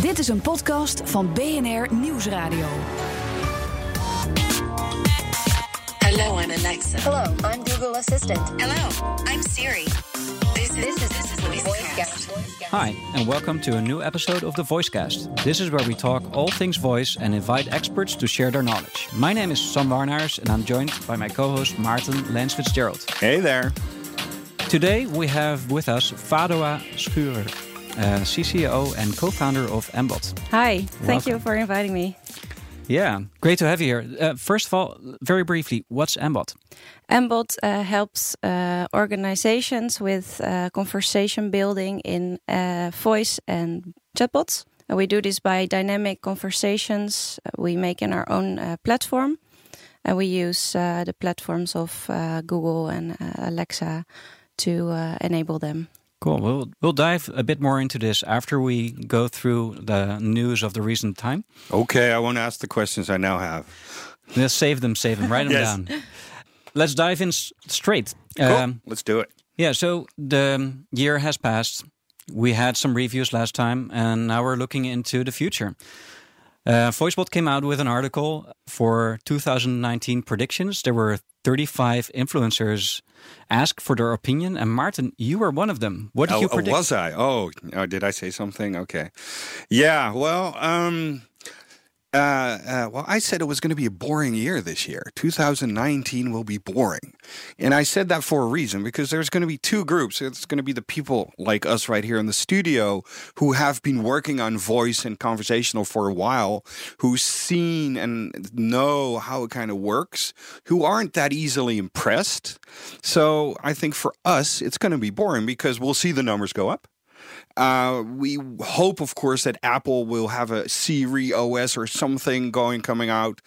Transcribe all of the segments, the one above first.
Dit is een podcast van BNR Nieuwsradio. Hello, I'm Alexa. Hello, I'm Google Assistant. Hello, I'm Siri. This is This is this is the VoiceCast. Hi, and welcome to a new episode of the Voicecast. This is where we talk all things voice and invite experts to share their knowledge. My name is Sam Warnaars, and I'm joined by my co-host Maarten Lens Fitzgerald. Hey there. Today we have with us Fadoa Schurer, uh, CCO and co-founder of Embot. Hi, thank you for inviting me. Yeah, great to have you here. Uh, first of all, very briefly, what's Embot? Mbot uh, helps uh, organizations with uh, conversation building in uh, voice and chatbots. And we do this by dynamic conversations we make in our own uh, platform. And we use uh, the platforms of uh, Google and uh, Alexa to uh, enable them. Cool. We'll we'll dive a bit more into this after we go through the news of the recent time. Okay, I won't ask the questions I now have. Let's save them, save them, write them Yes. down. Let's dive in straight. Cool. Um, Let's do it. yeah, so the year has passed. We had some reviews last time, and now we're looking into the future. Uh, VoiceBot came out with an article for 2019 predictions. There were 35 influencers asked for their opinion, and Maarten, you were one of them. What did Oh, you oh, predict? was I? Oh, oh, did I say something? Okay. Yeah. Well, um, uh, uh, well, I said it was going to be a boring year this year. 2019 will be boring, and I said that for a reason because there's going to be two groups. It's going to be the people like us right here in the studio who have been working on voice and conversational for a while, who've seen and know how it kind of works, who aren't that easily impressed. So I think for us, it's going to be boring because we'll see the numbers go up. Uh, we hope, of course, that Apple will have a Siri OS or something going coming out,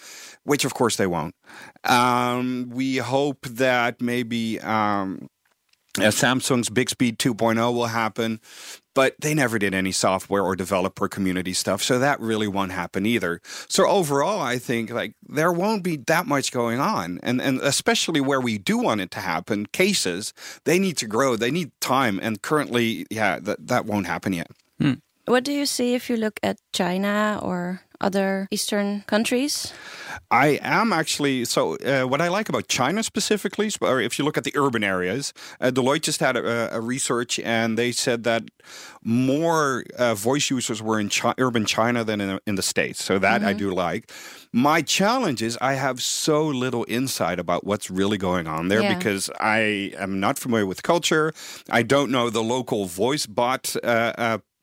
which of course they won't. Um, we hope that maybe um, uh, Samsung's Bixby 2.0 will happen, but they never did any software or developer community stuff, so that really won't happen either. So overall, I think like there won't be that much going on, and and especially where we do want it to happen, cases they need to grow, they need time, and currently, yeah, that that won't happen yet. What do you see if you look at China or other Eastern countries? I am actually so. Uh, what I like about China specifically, or if you look at the urban areas, uh, Deloitte just had a, a research, and they said that more uh, voice users were in chi- urban China than in, in the states. So that I do like. My challenge is I have so little insight about what's really going on there Yeah. because I am not familiar with culture. I don't know the local voice bot.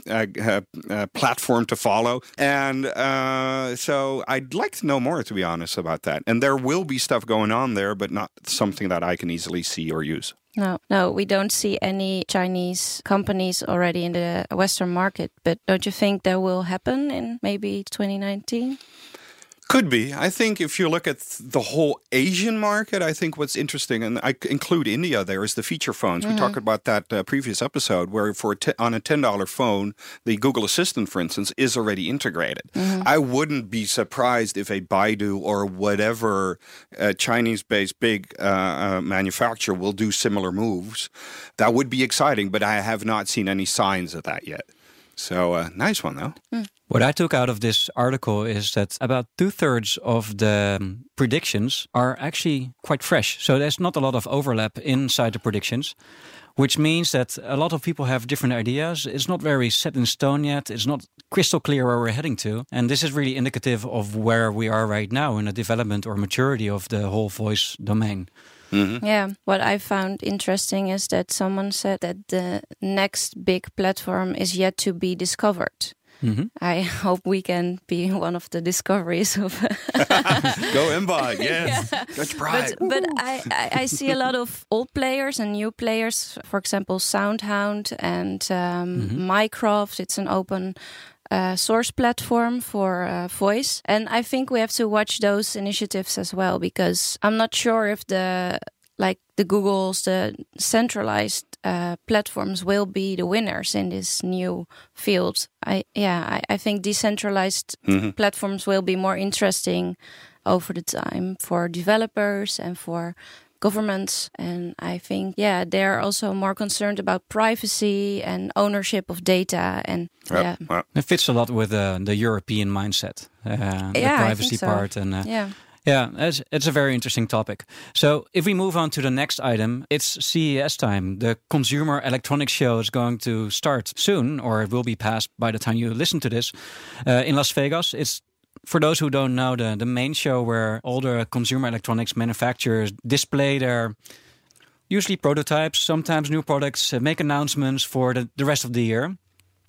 Uh, platform to follow. And uh, so I'd like to know more, to be honest, about that. And there will be stuff going on there, but not something that I can easily see or use. No, no, we don't see any Chinese companies already in the Western market. But don't you think that will happen in maybe 2019? Could be. I think if you look at the whole Asian market, I think what's interesting, and I include India there, is the feature phones. We talked about that uh, previous episode, where for a t- on a ten dollar phone, the Google Assistant, for instance, is already integrated. I wouldn't be surprised if a Baidu or whatever uh, Chinese-based big uh, uh, manufacturer will do similar moves. That would be exciting, but I have not seen any signs of that yet. So uh, nice one though. What I took out of this article is that about two thirds of the um, predictions are actually quite fresh. So there's not a lot of overlap inside the predictions, which means that a lot of people have different ideas. It's not very set in stone yet. It's not crystal clear where we're heading to. And this is really indicative of where we are right now in the development or maturity of the whole voice domain. Yeah. What I found interesting is that someone said that the next big platform is yet to be discovered. I hope we can be one of the discoveries of. Go Embot, yes. Dutch pride. but but I, I, I see a lot of old players and new players. For example, SoundHound and um, Mycroft. It's an open uh, source platform for uh, voice, and I think we have to watch those initiatives as well because I'm not sure if the like the Googles, the centralized uh, platforms will be the winners in this new field. I yeah, I, I think decentralized platforms will be more interesting over the time for developers and for governments. And I think, yeah, they're also more concerned about privacy and ownership of data. And yeah, Well, It fits a lot with uh, the European mindset, uh, the Yeah, I privacy think so. part, and uh, yeah. Yeah, it's, it's a very interesting topic. So, if we move on to the next item, it's CES time. The Consumer Electronics Show is going to start soon, or it will be past by the time you listen to this, uh, in Las Vegas. It's for those who don't know, the, the main show where all the consumer electronics manufacturers display their usually prototypes, sometimes new products, uh, make announcements for the, the rest of the year.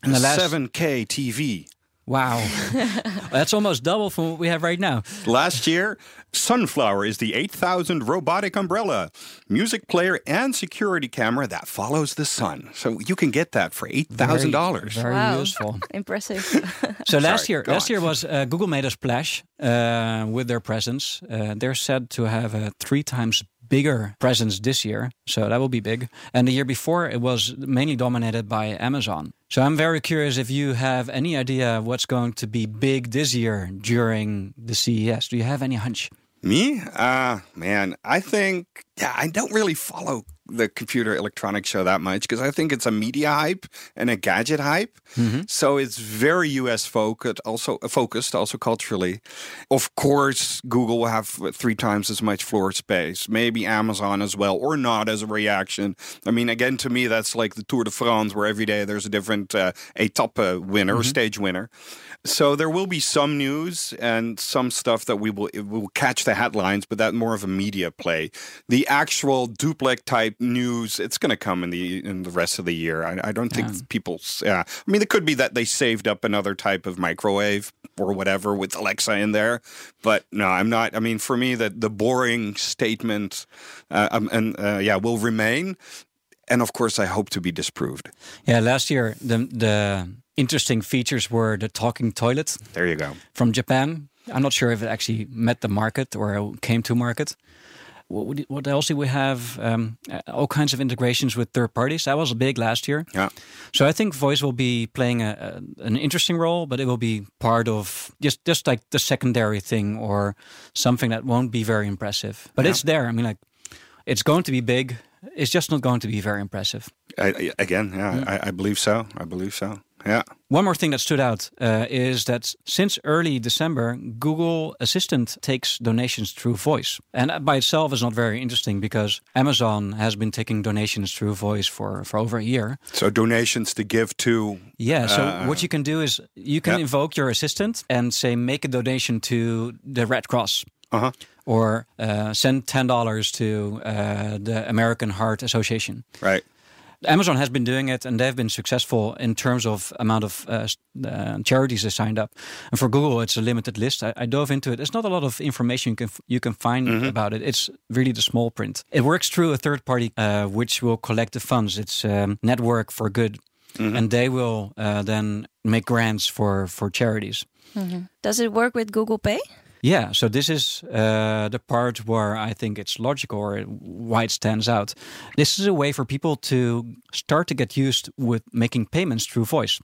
And the last 7K TV. Wow. That's almost double from what we have right now. Last year, Sunflower is the 8000 robotic umbrella, music player, and security camera that follows the sun. So you can get that for $8,000. Very Wow. useful. Impressive. So last Sorry, year, last on. year was uh, Google made a splash uh, with their presence. Uh, they're said to have a three times bigger presence this year, so that will be big. And the year before, it was mainly dominated by Amazon. So I'm very curious if you have any idea what's going to be big this year during the CES. Do you have any hunch? Me? Uh, man, I think, yeah, I don't really follow the computer electronics show that much because I think it's a media hype and a gadget hype. Mm-hmm. So it's very US focused, also focused, also culturally. Of course, Google will have three times as much floor space, maybe Amazon as well, or not as a reaction. I mean, again, to me, that's like the Tour de France, where every day there's a different uh, etape uh, winner or mm-hmm. stage winner. So there will be some news and some stuff that we will will catch the headlines, but that more of a media play. The actual duplex type news, it's going to come in the in the rest of the year. I, I don't think people. Yeah, I mean, it could be that they saved up another type of microwave or whatever with Alexa in there, but no, I'm not. I mean, for me, that the boring statement uh, um, and uh, yeah will remain. And of course, I hope to be disproved. Yeah, last year the the interesting features were the talking toilet There you go. from Japan. I'm not sure if it actually met the market or came to market. What, what else do we have? Um, uh, all kinds of integrations with third parties. That was big last year. Yeah. So I think voice will be playing a, a, an interesting role, but it will be part of just just like the secondary thing or something that won't be very impressive. But it's there. I mean, like it's going to be big. It's just not going to be very impressive. I, I- again, yeah, I, I believe so. I believe so. Yeah. One more thing that stood out uh, is that since early December, Google Assistant takes donations through voice. And that by itself is not very interesting because Amazon has been taking donations through voice for, for over a year. So donations to give to. Yeah, so Uh, what you can do is you can yeah. invoke your assistant and say, make a donation to the Red Cross. Uh huh. Or uh, send ten dollars to uh, the American Heart Association. Right. Amazon has been doing it, and they've been successful in terms of amount of uh, uh, charities they signed up. And for Google, it's a limited list. I, I dove into it. There's not a lot of information you can f- you can find about it. It's really the small print. It works through a third party, uh, which will collect the funds. It's um, Network for Good, and they will uh, then make grants for for charities. Does it work with Google Pay? Yeah, so this is uh, the part where I think it's logical or why it stands out. This is a way for people to start to get used with making payments through voice.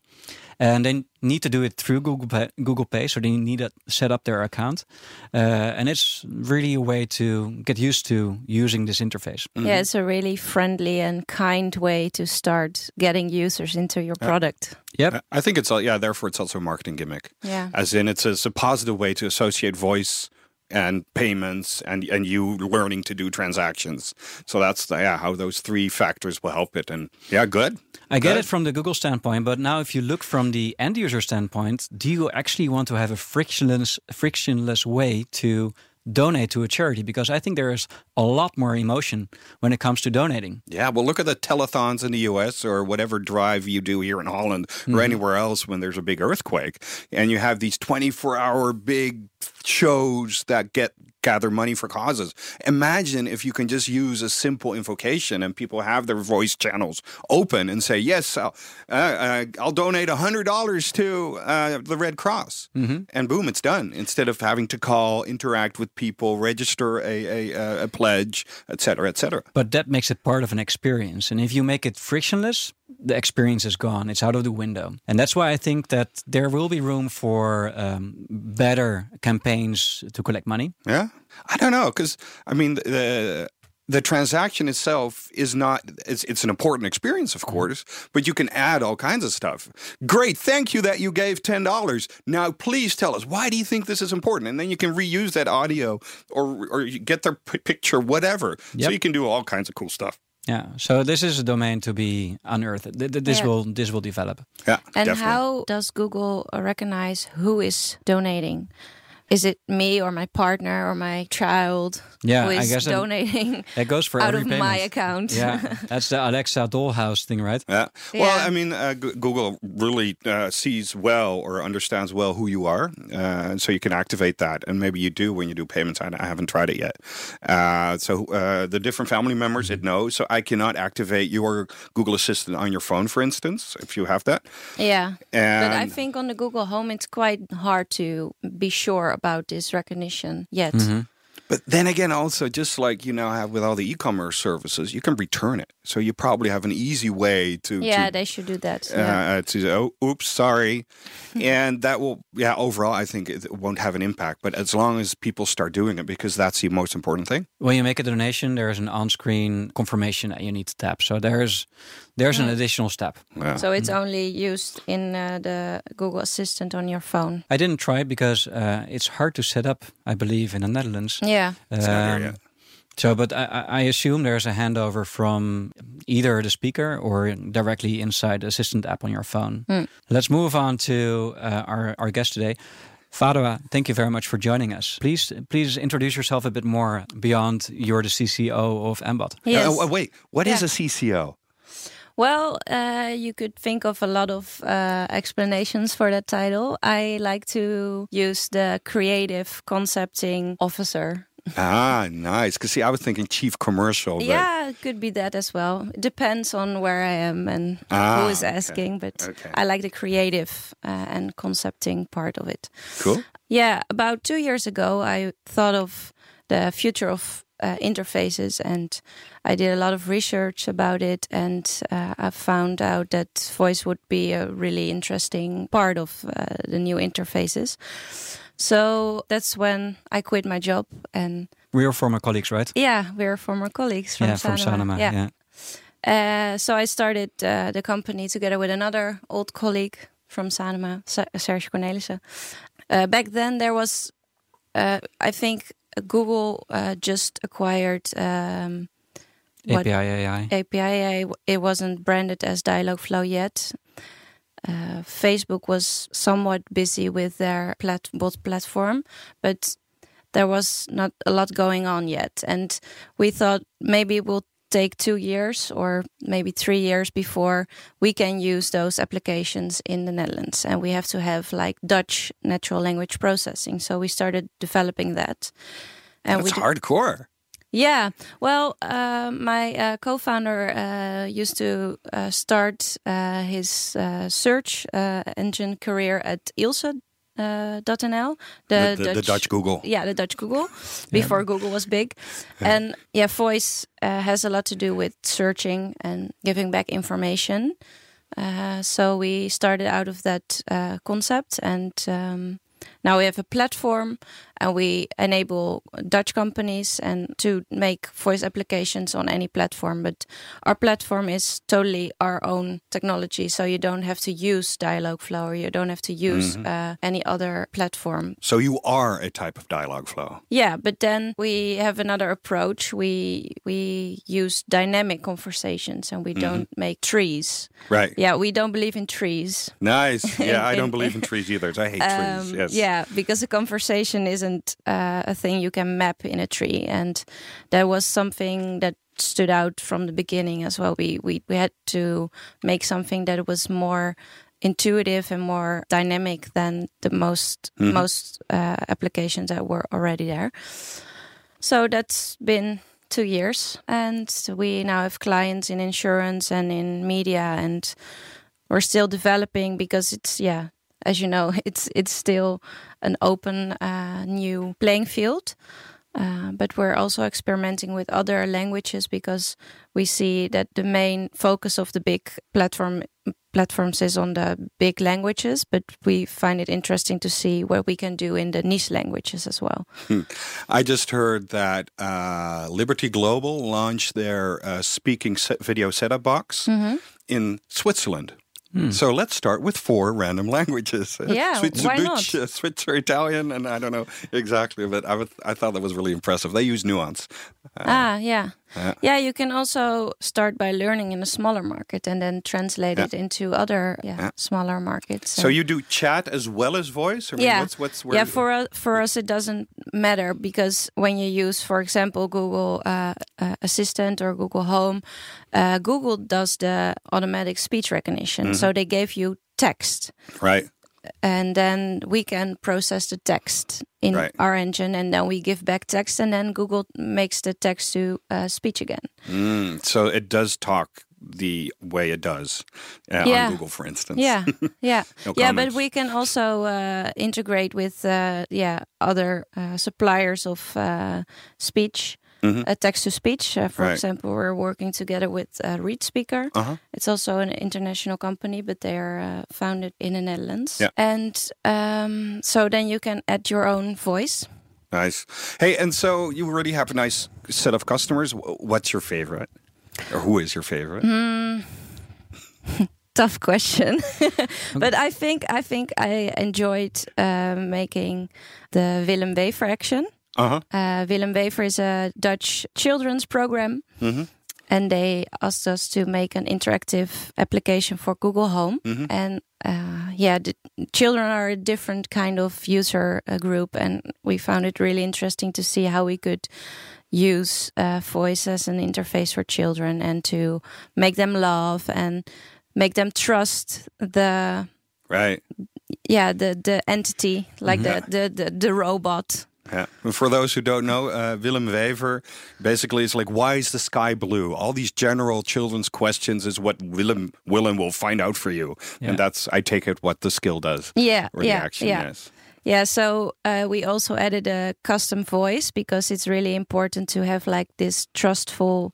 And they need to do it through Google Pay, Google Pay so they need to set up their account. Uh, and it's really a way to get used to using this interface. Yeah, it's a really friendly and kind way to start getting users into your product. Yep. I- I think it's all, yeah. Therefore, it's also a marketing gimmick. Yeah. As in, it's a, it's a positive way to associate voice and payments and and you learning to do transactions. So that's the, yeah how those three factors will help it. And yeah, good. I get Good. it from the Google standpoint, but now if you look from the end user standpoint, do you actually want to have a frictionless frictionless way to donate to a charity? Because I think there is a lot more emotion when it comes to donating. Yeah, well, look at the telethons in the U.S. or whatever drive you do here in Holland or mm-hmm. anywhere else when there's a big earthquake, and you have these 24-hour big shows that get gather money for causes. Imagine if you can just use a simple invocation and people have their voice channels open and say, "Yes, I'll, uh, uh, I'll donate hundred dollars to uh, the Red Cross," and boom, it's done. Instead of having to call, interact with people, register a a, a, a pledge, et cetera, et cetera. But that makes it part of an experience. And if you make it frictionless, the experience is gone. It's out of the window. And that's why I think that there will be room for um, better campaigns to collect money. Yeah, I don't know because I mean, the, the transaction itself is not it's, it's an important experience of mm-hmm. course but you can add all kinds of stuff great thank you that you gave $10 now please tell us why do you think this is important and then you can reuse that audio or or get their p- picture whatever so you can do all kinds of cool stuff Yeah. So this is a domain to be unearthed. Th- th- This Yeah. will this will develop. yeah And definitely. how does Google recognize who is donating? Is it me or my partner or my child Yeah, who I is guess that- donating That goes for out of payment. my account? Yeah, that's the Alexa dollhouse thing, right? Yeah. Well, Yeah. I mean, uh, Google really uh, sees well or understands well who you are, uh, and so you can activate that. And maybe you do when you do payments. I, I haven't tried it yet. Uh, so uh, the different family members it knows. So I cannot activate your Google Assistant on your phone, for instance, if you have that. Yeah. but I think on the Google Home, it's quite hard to be sure about this recognition yet. Mm-hmm. But then again, also just like you now have with all the e-commerce services, you can return it. So you probably have an easy way to Yeah, to they should do that. yeah. uh, to say, oh, oops, sorry. and that will, yeah, overall, I think it won't have an impact. But as long as people start doing it, because that's the most important thing. When you make a donation, there is an on-screen confirmation that you need to tap. So there's there's an additional step. Yeah. So it's only used in uh, the Google Assistant on your phone. I didn't try because uh, it's hard to set up. I believe in the Netherlands. Yeah. It's not here Um, yet. So, but I, I I assume there's a handover from either the speaker or directly inside the assistant app on your phone. Let's move on to uh, our our guest today. Fadoa, thank you very much for joining us. Please, please introduce yourself a bit more beyond you're the CCO of Embot. Yes. Uh, wait, what is Yeah. a CCO? Well, uh, you could think of a lot of uh, explanations for that title. I like to use the creative concepting officer. ah, nice. Because see, I was thinking chief commercial. Yeah, it could be that as well. It depends on where I am and Ah, who is okay. asking, but Okay. I like the creative uh, and concepting part of it. Cool. Yeah, about two years ago, I thought of the future of uh, interfaces and I did a lot of research about it. And uh, I found out that voice would be a really interesting part of uh, the new interfaces. So that's when I quit my job. And We are former colleagues, right? yeah, we're former colleagues from yeah, from Sanoma. Sanoma. Yeah. Uh, so I started uh, the company together with another old colleague from Sanoma, Serge Cornelissen. Uh, back then, there was, uh, I think, Google uh, just acquired um, what- API AI. API. It wasn't branded as Dialogflow yet. Uh, Facebook was somewhat busy with their plat- bot platform, but there was not a lot going on yet. And we thought maybe it will take two years or maybe three years before we can use those applications in the Netherlands. And we have to have like Dutch natural language processing. So we started developing that. And That's we hardcore. yeah, well, uh, my uh, co-founder uh, used to uh, start uh, his uh, search uh, engine career at uh, .nl, The, the, the Dutch Google. yeah, the Dutch Google before Google was big. And yeah, voice uh, has a lot to do with searching and giving back information. Uh, so we started out of that uh, concept, and um, now we have a platform, and we enable Dutch companies and to make voice applications on any platform. But our platform is totally our own technology, so you don't have to use Dialogflow, or you don't have to use uh, any other platform. So you are a type of Dialogflow. Yeah, but then we have another approach. We we use dynamic conversations and we don't make trees. Right. Yeah, we don't believe in trees. Nice. Yeah, I don't believe in trees either. I hate trees. Um, Yes. Yeah, because a conversation isn't uh, a thing you can map in a tree, and that was something that stood out from the beginning as well. We we we had to make something that was more intuitive and more dynamic than the most most uh, applications that were already there. So that's been two years, and we now have clients in insurance and in media, and we're still developing because it's yeah, as you know, it's it's still an open uh, new playing field. Uh, but we're also experimenting with other languages because we see that the main focus of the big platform platforms is on the big languages, but we find it interesting to see what we can do in the niche languages as well. I just heard that uh, Liberty Global launched their uh, speaking set video setup box Mm-hmm. in Switzerland. So let's start with four random languages. Yeah, Switzer, why not? Uh, Switzer, Italian, and I don't know exactly, but I, I thought that was really impressive. They use nuance. ah, yeah. Yeah. yeah, you can also start by learning in a smaller market and then translate Yeah. it into other yeah, Yeah. smaller markets. So you do chat as well as voice? I mean, yeah, What's, what's where yeah. For us, for us, it doesn't matter because when you use, for example, Google uh, uh, Assistant or Google Home, uh, Google does the automatic speech recognition. Mm-hmm. So they gave you text, right. And then we can process the text in Right. our engine, and then we give back text, and then Google makes the text to uh, speech again. Mm, so it does talk the way it does uh, Yeah. on Google, for instance. Yeah, yeah, No yeah. But we can also uh, integrate with uh, yeah other uh, suppliers of uh, speech, Mhm. uh, text to speech. Uh, for Right. example, we're working together with uh, ReadSpeaker. Uh-huh. It's also an international company, but they are uh, founded in the Netherlands. Yeah. And um, so then you can add your own voice. Nice. Hey, and so you already have a nice set of customers. What's your favorite? Or who is your favorite? Mm. Tough question, but I think I think I enjoyed uh, making the Willem Wever action. Uh huh. Uh, Willem Wever is a Dutch children's program, Mhm. and they asked us to make an interactive application for Google Home. Mhm. And uh, yeah, the children are a different kind of user uh, group, and we found it really interesting to see how we could use uh, voice as an interface for children and to make them love and make them trust the Right. yeah the the entity like the, the the the robot Yeah. For those who don't know, uh, Willem Wever basically is like, why is the sky blue? All these general children's questions is what Willem Willem will find out for you, Yeah. and that's I take it what the skill does yeah or yeah the action yeah is. Yeah, so uh, we also added a custom voice because it's really important to have like this trustful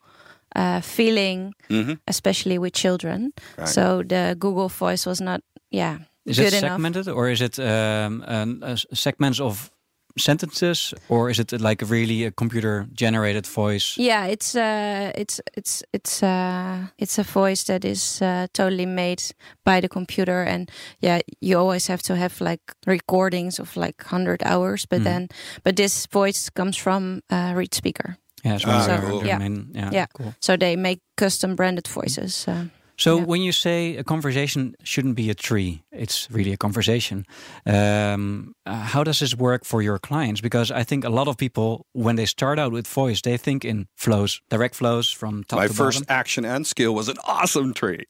uh, feeling, Mhm. especially with children. Right. So the Google voice was not, yeah, Is good it enough. segmented or is it um, um, uh, segments of sentences or is it like really a computer generated voice? Yeah, it's uh, it's it's it's uh, it's a voice that is uh, totally made by the computer, and yeah, you always have to have like recordings of like hundred hours, but Mhm. then but this voice comes from uh, ReadSpeaker. Yeah, it's Ah, one of their- cool. Yeah. yeah, Yeah. cool. So they make custom branded voices. Uh, So Yeah. when you say a conversation shouldn't be a tree, it's really a conversation. Um, uh, how does this work for your clients? Because I think a lot of people, when they start out with voice, they think in flows, direct flows from top My to first bottom. action and skill was an awesome tree.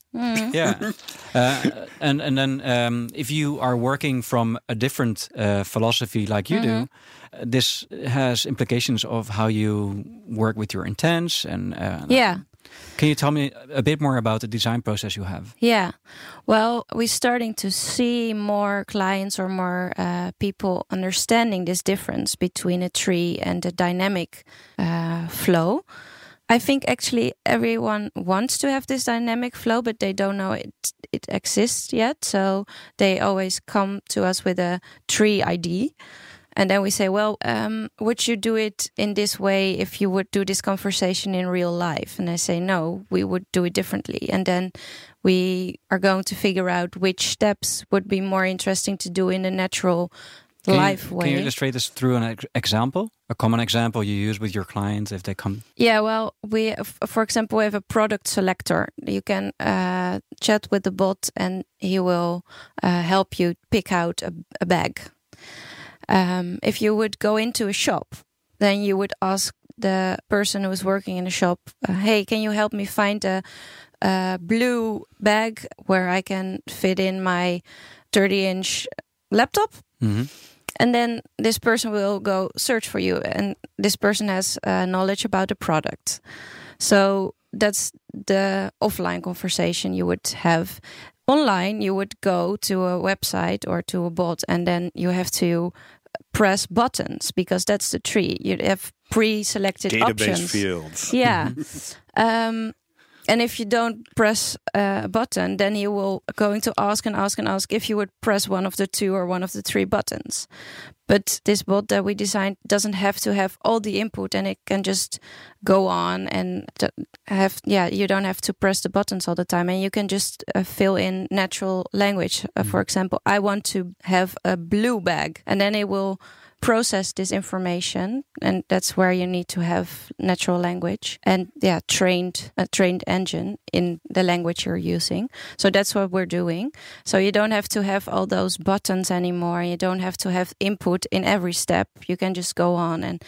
yeah, uh, and and then um, if you are working from a different uh, philosophy like you do, uh, this has implications of how you work with your intents and uh, yeah, Can you tell me a bit more about the design process you have? yeah. Well, we're starting to see more clients or more uh, people understanding this difference between a tree and a dynamic uh, flow. I think actually everyone wants to have this dynamic flow, but they don't know it it exists yet. So they always come to us with a tree ID. And then we say, well, um, would you do it in this way if you would do this conversation in real life? And I say, no, we would do it differently. And then we are going to figure out which steps would be more interesting to do in the natural Can life you, way. Can you illustrate this through an example? A common example you use with your clients if they come? Yeah, well, we, for example, we have a product selector. You can uh, chat with the bot, and he will uh, help you pick out a, a bag. Um, if you would go into a shop, then you would ask the person who is working in the shop, uh, "Hey, can you help me find a, a blue bag where I can fit in my 30-inch laptop?" Mhm. and then this person will go search for you and this person has uh, knowledge about the product so that's the offline conversation you would have online you would go to a website or to a bot and then you have to press buttons because that's the tree. You have pre-selected Database options. fields. yeah. Um And if you don't press uh, a button, then he will going to ask and ask and ask if you would press one of the two or one of the three buttons. But this bot that we designed doesn't have to have all the input, and it can just go on and have yeah. You don't have to press the buttons all the time, and you can just uh, fill in natural language. Uh, For example, I want to have a blue bag, and then it will process this information and that's where you need to have natural language and yeah trained a trained engine in the language you're using so that's what we're doing so you don't have to have all those buttons anymore you don't have to have input in every step you can just go on and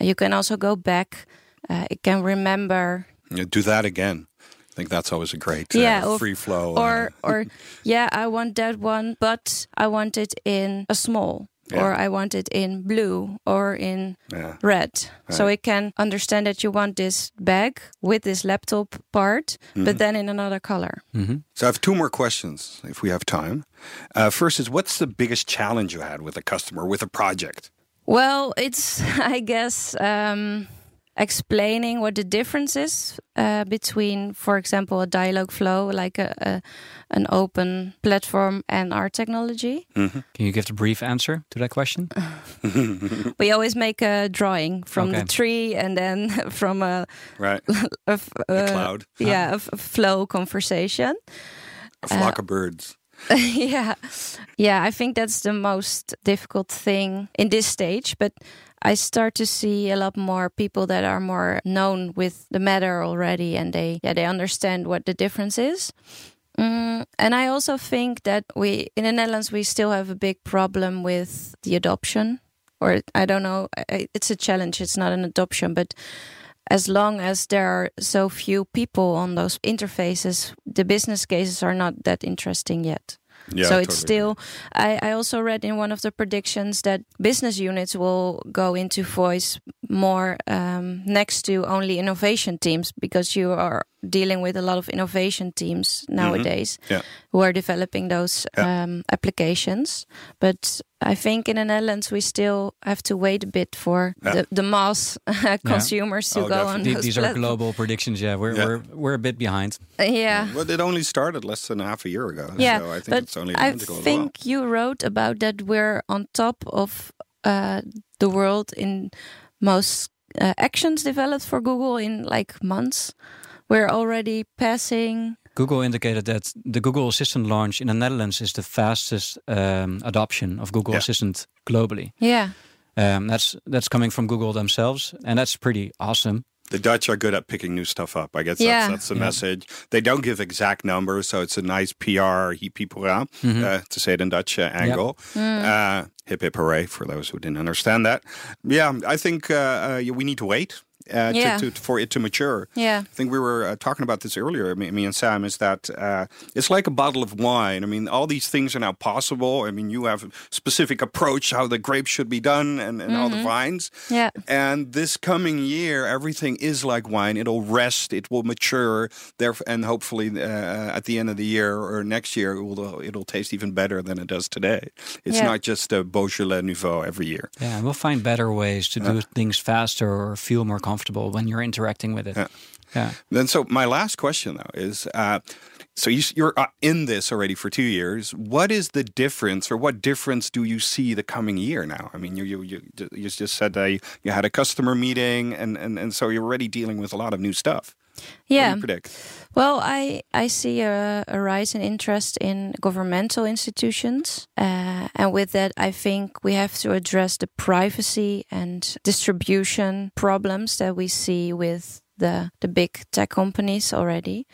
you can also go back uh, it can remember Yeah, do that again. I think that's always a great uh, Yeah, or- free flow. or uh, or yeah i want that one but i want it in a small Yeah. or i want it in blue or in yeah. red so it can understand that you want this bag with this laptop part Mm-hmm. but then in another color So I have two more questions if we have time. Uh, first is what's the biggest challenge you had with a customer, with a project? well it's i guess um explaining what the difference is uh, between for example a Dialogflow like a, a an open platform and our technology Can you give the brief answer to that question? we always make a drawing from Okay. the tree and then from a, Right. a f- A uh, cloud. yeah a, f- a flow conversation A flock of birds. yeah yeah i think that's the most difficult thing in this stage but i start to see a lot more people that are more known with the matter already and they yeah they understand what the difference is Mm, and I also think that we in the Netherlands we still have a big problem with the adoption, or I don't know. It's a challenge. It's not an adoption, but as long as there are so few people on those interfaces, the business cases are not that interesting yet. Yeah, so it's totally still. I, I also read in one of the predictions that business units will go into voice more um, next to only innovation teams because you are dealing with a lot of innovation teams nowadays Mm-hmm. Yeah. who are developing those Yeah. um, applications. But I think in the Netherlands we still have to wait a bit for Yeah. the, the mass consumers to Oh, go on definitely. The- those these are global predictions. Yeah, we're Yeah. we're we're a bit behind. Uh, yeah. Well, it only started less than half a year ago. Yeah, so I think but it's only I logical as think you wrote about that we're on top of uh, the world in most uh, actions developed for Google in like months. We're already passing. Google indicated that the Google Assistant launch in the Netherlands is the fastest um, adoption of Google Yeah. Assistant globally. Yeah, Um, that's that's coming from Google themselves, and that's pretty awesome. The Dutch are good at picking new stuff up. I guess Yeah. that's, that's the Yeah. message. They don't give exact numbers, so it's a nice PR heap people around, Mm-hmm. uh, to say it in Dutch uh, angle. Uh, hip hip hooray for those who didn't understand that. Yeah, I think uh, uh, we need to wait. Uh, Yeah. to, to, for it to mature. yeah, I think we were uh, talking about this earlier, me, me and Sam, is that uh, it's like a bottle of wine. I mean, all these things are now possible. I mean, you have a specific approach how the grapes should be done and, and all the vines. yeah, And this coming year, everything is like wine. It'll rest, it will mature, there, and hopefully uh, at the end of the year or next year, it will it'll taste even better than it does today. It's Yeah. not just a Beaujolais Nouveau every year. Yeah, and we'll find better ways to do things faster or feel more comfortable when you're interacting with it. Yeah. Yeah. Then, so my last question though is, uh, so you, you're uh, in this already for two years. What is the difference, or what difference do you see the coming year now? I mean, you you you, you just said uh, you had a customer meeting, and, and and so you're already dealing with a lot of new stuff. Yeah. predict? Well, I I see a, a rise in interest in governmental institutions, uh, and with that, I think we have to address the privacy and distribution problems that we see with the the big tech companies already.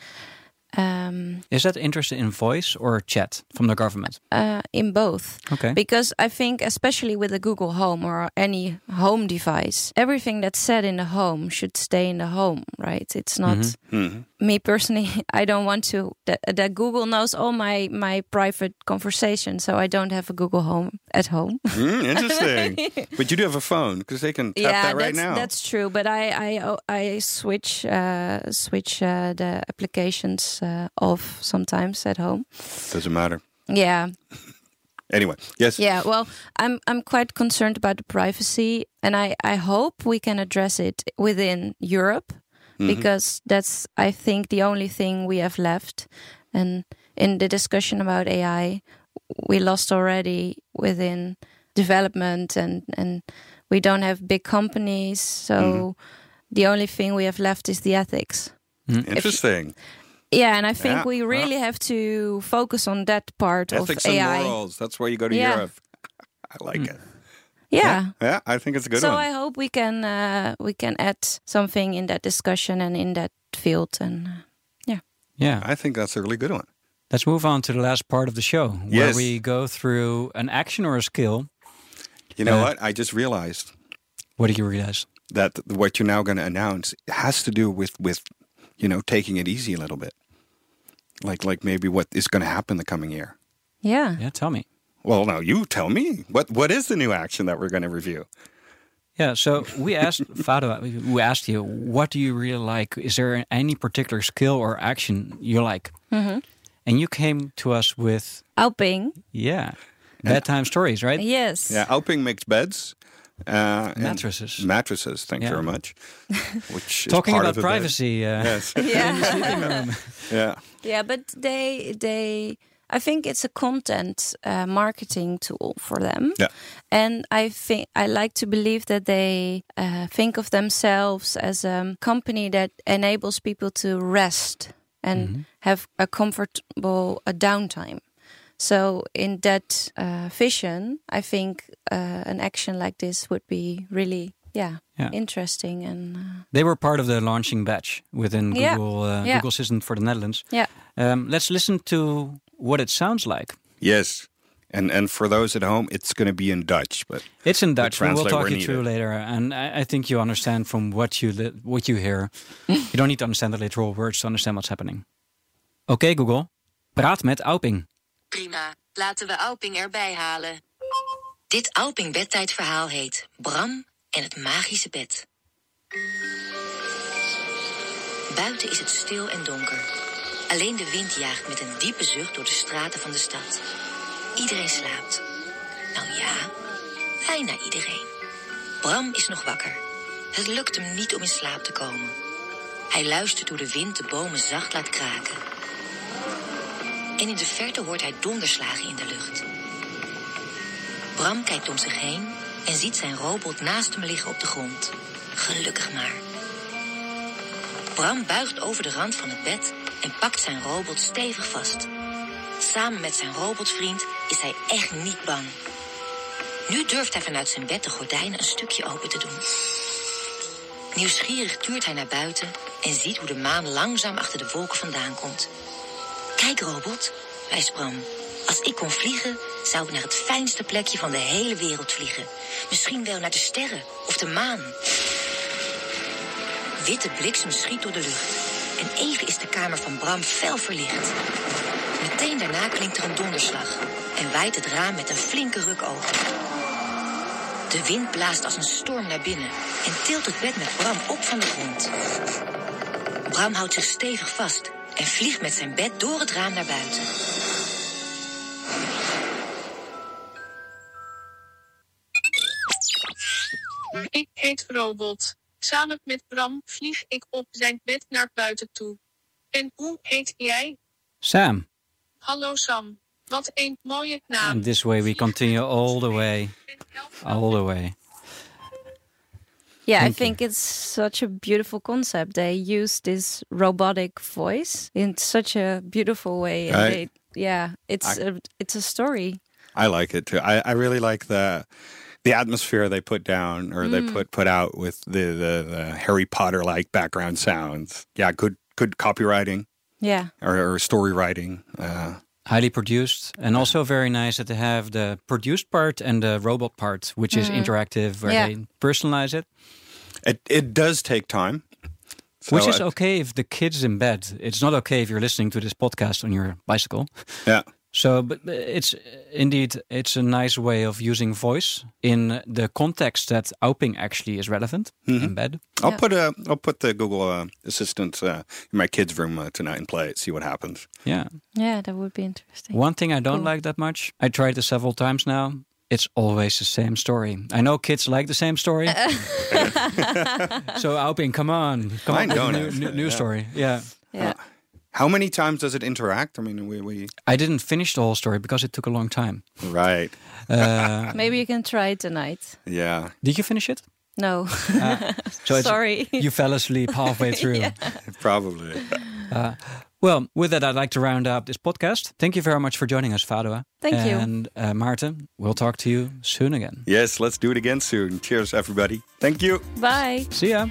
Um, Is that interest in voice or chat from the government? uh, in both. Okay. Because I think, especially with a Google Home or any home device, everything that's said in the home should stay in the home, right? It's not Mhm. Me personally. I don't want to that, that Google knows all my my private conversations, so I don't have a Google Home at home. Hmm, interesting. but you do have a phone because they can tap yeah, that right that's now. that's true. But I I oh, I switch uh, switch uh, the applications uh, off sometimes at home. Doesn't matter. Yeah, Anyway, yes. Yeah, well, I'm I'm quite concerned about the privacy, and I I hope we can address it within Europe, Mm-hmm. because that's I think the only thing we have left. And in the discussion about AI, we lost already within development and and we don't have big companies, so mm-hmm. the only thing we have left is the ethics. Mm-hmm. Interesting. Yeah, and I think Yeah, we really have to focus on that part of AI. Ethics and morals. That's why you go to Yeah. Europe. I like mm. it. Yeah. Yeah, I think it's a good one. so one. I hope we can uh, we can add something in that discussion and in that field and uh, Yeah. I think that's a really good one. Let's move on to the last part of the show where Yes. we go through an action or a skill. You know Uh, what? I just realized What do you realize? that what you're now going to announce has to do with with you know taking it easy a little bit. Like like maybe what is going to happen the coming year. yeah. Yeah, tell me. Well, now you tell me. What what is the new action that we're going to review? Yeah, so we asked Fado, we asked you, what do you really like? Is there any particular skill or action you like? Mm-hmm. And you came to us with, Auping. yeah, bedtime stories, right? Yes. Yeah, Auping makes beds. Uh, Mattresses. Mattresses. Thank Yeah. you very much. Which Talking part about of the bed. privacy. Uh, Yes. Yeah. yeah. yeah, but they they I think it's a content uh, marketing tool for them. Yeah. And I think I like to believe that they uh, think of themselves as a company that enables people to rest and have a comfortable a downtime. So in that uh, vision, I think uh, an action like this would be really, yeah, Yeah. interesting and uh, They were part of the launching batch within Yeah. Google uh, Yeah. Google Assistant for the Netherlands. yeah, Um, let's listen to what it sounds like. Yes. And and for those at home, it's going to be in Dutch, but It's in Dutch. We will translate talk you through later, and I, I think you understand from what you li- what you hear. you don't need to understand the literal words to understand what's happening. Oké, Google, praat met Auping. Prima, laten we Auping erbij halen. Dit Auping bedtijdverhaal heet Bram en het magische bed. Buiten is het stil en donker. Alleen de wind jaagt met een diepe zucht door de straten van de stad. Iedereen slaapt. Nou ja, bijna iedereen. Bram is nog wakker. Het lukt hem niet om in slaap te komen. Hij luistert hoe de wind de bomen zacht laat kraken. En in de verte hoort hij donderslagen in de lucht. Bram kijkt om zich heen en ziet zijn robot naast hem liggen op de grond. Gelukkig maar. Bram buigt over de rand van het bed en pakt zijn robot stevig vast. Samen met zijn robotvriend is hij echt niet bang. Nu durft hij vanuit zijn bed de gordijnen een stukje open te doen. Nieuwsgierig tuurt hij naar buiten en ziet hoe de maan langzaam achter de wolken vandaan komt. Kijk, robot, wijst Bram. Als ik kon vliegen, zou ik naar het fijnste plekje van de hele wereld vliegen. Misschien wel naar de sterren of de maan. Witte bliksem schiet door de lucht. En even is de kamer van Bram fel verlicht. Meteen daarna klinkt er een donderslag. En waait het raam met een flinke ruk open. De wind blaast als een storm naar binnen. En tilt het bed met Bram op van de grond. Bram houdt zich stevig vast en vliegt met zijn bed door het raam naar buiten. Ik heet Robot. Samen met Bram vlieg ik op zijn bed naar buiten toe. En hoe heet jij? Sam. Hallo Sam. Wat een mooie naam. And this way we continue all the way, all the way. Yeah, Thank I think it's such a beautiful concept. They use this robotic voice in such a beautiful way. And I- they, yeah, it's I- a, it's a story. I like it too. I, I really like the the atmosphere they put down or they put put out with the the, the Harry Potter like background sounds. Yeah, good good copywriting Yeah, or, or story writing. Uh, Highly produced, and also very nice that they have the produced part and the robot part, which is interactive, where Yeah. they personalize it. it it does take time, So which is I- okay if the kid's in bed. It's not okay if you're listening to this podcast on your bicycle. Yeah, So, but it's indeed it's a nice way of using voice in the context that Auping actually is relevant in bed. I'll Yeah. put a I'll put the Google uh, Assistant uh, in my kids' room uh, tonight and play it. See what happens. Yeah. yeah, that would be interesting. One thing I don't Cool. like that much. I tried this several times now. it's always the same story. I know kids like the same story. so Auping, come on, come Mine on, a don't new, new, new yeah. story. Yeah. Yeah. How many times does it interact? I mean, we, we I didn't finish the whole story because it took a long time. right. Uh, Maybe you can try it tonight. Yeah, did you finish it? No. So Sorry. You fell asleep halfway through. probably. Well, with that, I'd like to round up this podcast. Thank you very much for joining us, Fadoa. Thank you. And uh, Maarten, we'll talk to you soon again. Yes, let's do it again soon. Cheers, everybody. Thank you. Bye. See ya.